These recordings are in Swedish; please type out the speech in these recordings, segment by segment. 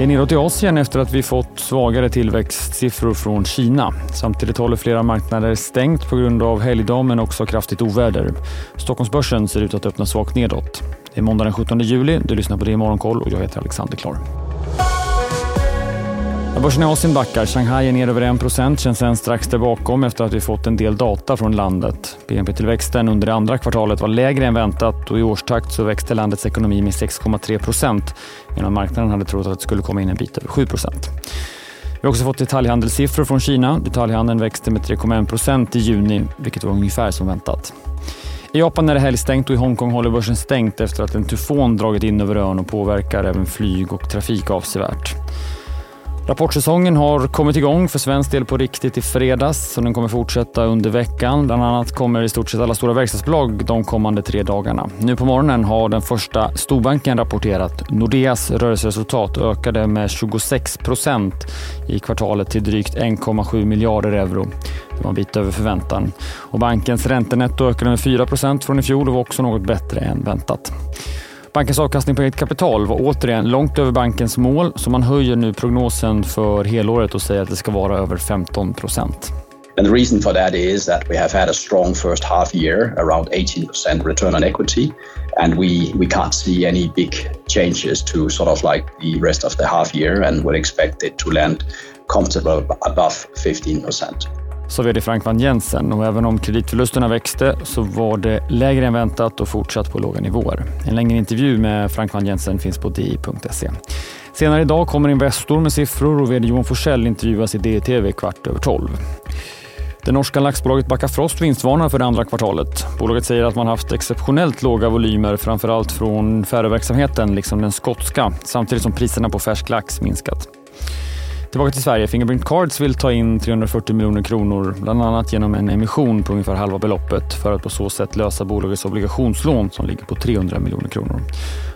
Det är nedåt i Asien efter att vi fått svagare tillväxtsiffror från Kina. Samtidigt håller flera marknader stängt på grund av helgdag men också kraftigt oväder. Stockholmsbörsen ser ut att öppna svagt nedåt. Det är måndag den 17 juli. Du lyssnar på det i Morgonkoll och jag heter Alexander Klar. Börsen i Asien backar. Shanghai är ner över 1 Shenzhen strax där bakom efter att vi fått en del data från landet. BNP-tillväxten under det andra kvartalet var lägre än väntat och i årstakt så växte landets ekonomi med 6,3% medan marknaden hade trott att det skulle komma in en bit över 7% vi har också fått detaljhandelssiffror från Kina. Detaljhandeln växte med 3,1% i juni, vilket var ungefär som väntat. I Japan är det helgstängt och i Hongkong håller börsen stängt efter att en tyfon dragit in över ön och påverkar även flyg och trafik avsevärt. Rapportsäsongen har kommit igång för svensk del på riktigt i fredags och den kommer fortsätta under veckan. Bland annat kommer i stort sett alla stora verkstadsbolag de kommande tre dagarna. Nu på morgonen har den första storbanken rapporterat. Nordeas rörelseresultat ökade med 26 procent i kvartalet till drygt 1,7 miljarder euro. Det var en bit över förväntan. Och bankens räntenetto ökade med 4 procent från i fjol och var också något bättre än väntat. Bankens avkastning på eget kapital var återigen långt över bankens mål så man höjer nu prognosen för helåret och säger att det ska vara över 15 procent. And the reason for that is that we have had a strong first half year, around 18% return on equity, and we, we can't see any big changes to sort of like the rest of the half year and would expect it to land comfortable above 15% sa vd Frank van Jensen och även om kreditförlusterna växte så var det lägre än väntat och fortsatt på låga nivåer. En längre intervju med Frank van Jensen finns på di.se. Senare idag kommer Investor med siffror och vd Johan Forsell intervjuas i DTV kvart över tolv. Det norska laxbolaget Backafrost vinstvarnar för det andra kvartalet. Bolaget säger att man haft exceptionellt låga volymer, framförallt från färöverksamheten liksom den skotska, samtidigt som priserna på färsk lax minskat. Tillbaka till Sverige. Fingerprint Cards vill ta in 340 miljoner kronor, bland annat genom en emission på ungefär halva beloppet för att på så sätt lösa bolagets obligationslån som ligger på 300 miljoner kronor.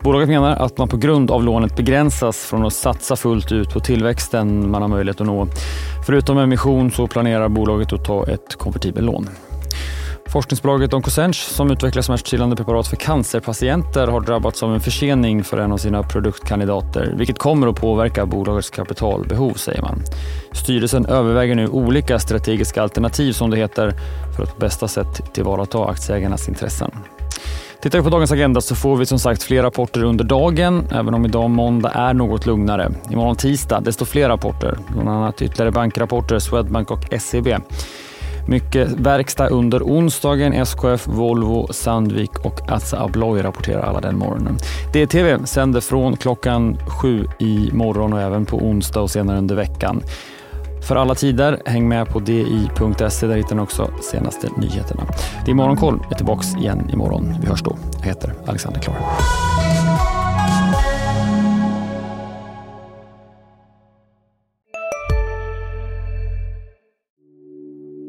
Bolaget menar att man på grund av lånet begränsas från att satsa fullt ut på tillväxten man har möjlighet att nå. Förutom emission så planerar bolaget att ta ett konvertibellån. Forskningsbolaget Oncosench som utvecklar smärtstillande preparat för cancerpatienter har drabbats av en försening för en av sina produktkandidater, vilket kommer att påverka bolagets kapitalbehov, säger man. Styrelsen överväger nu olika strategiska alternativ, som det heter, för att på bästa sätt tillvarata aktieägarnas intressen. Tittar vi på dagens agenda så får vi som sagt fler rapporter under dagen, även om idag måndag är något lugnare. Imorgon tisdag desto fler rapporter, bland annat ytterligare bankrapporter, Swedbank och SEB. Mycket verkstad under onsdagen. SKF, Volvo, Sandvik och Assa Abloy rapporterar alla den morgonen. DTV sänder från klockan sju i morgon och även på onsdag och senare under veckan. För alla tider, häng med på di.se. Där hittar ni också senaste nyheterna. Det är Morgonkoll. Jag är tillbaka igen imorgon. Vi hörs då. Jag heter Alexander Klar.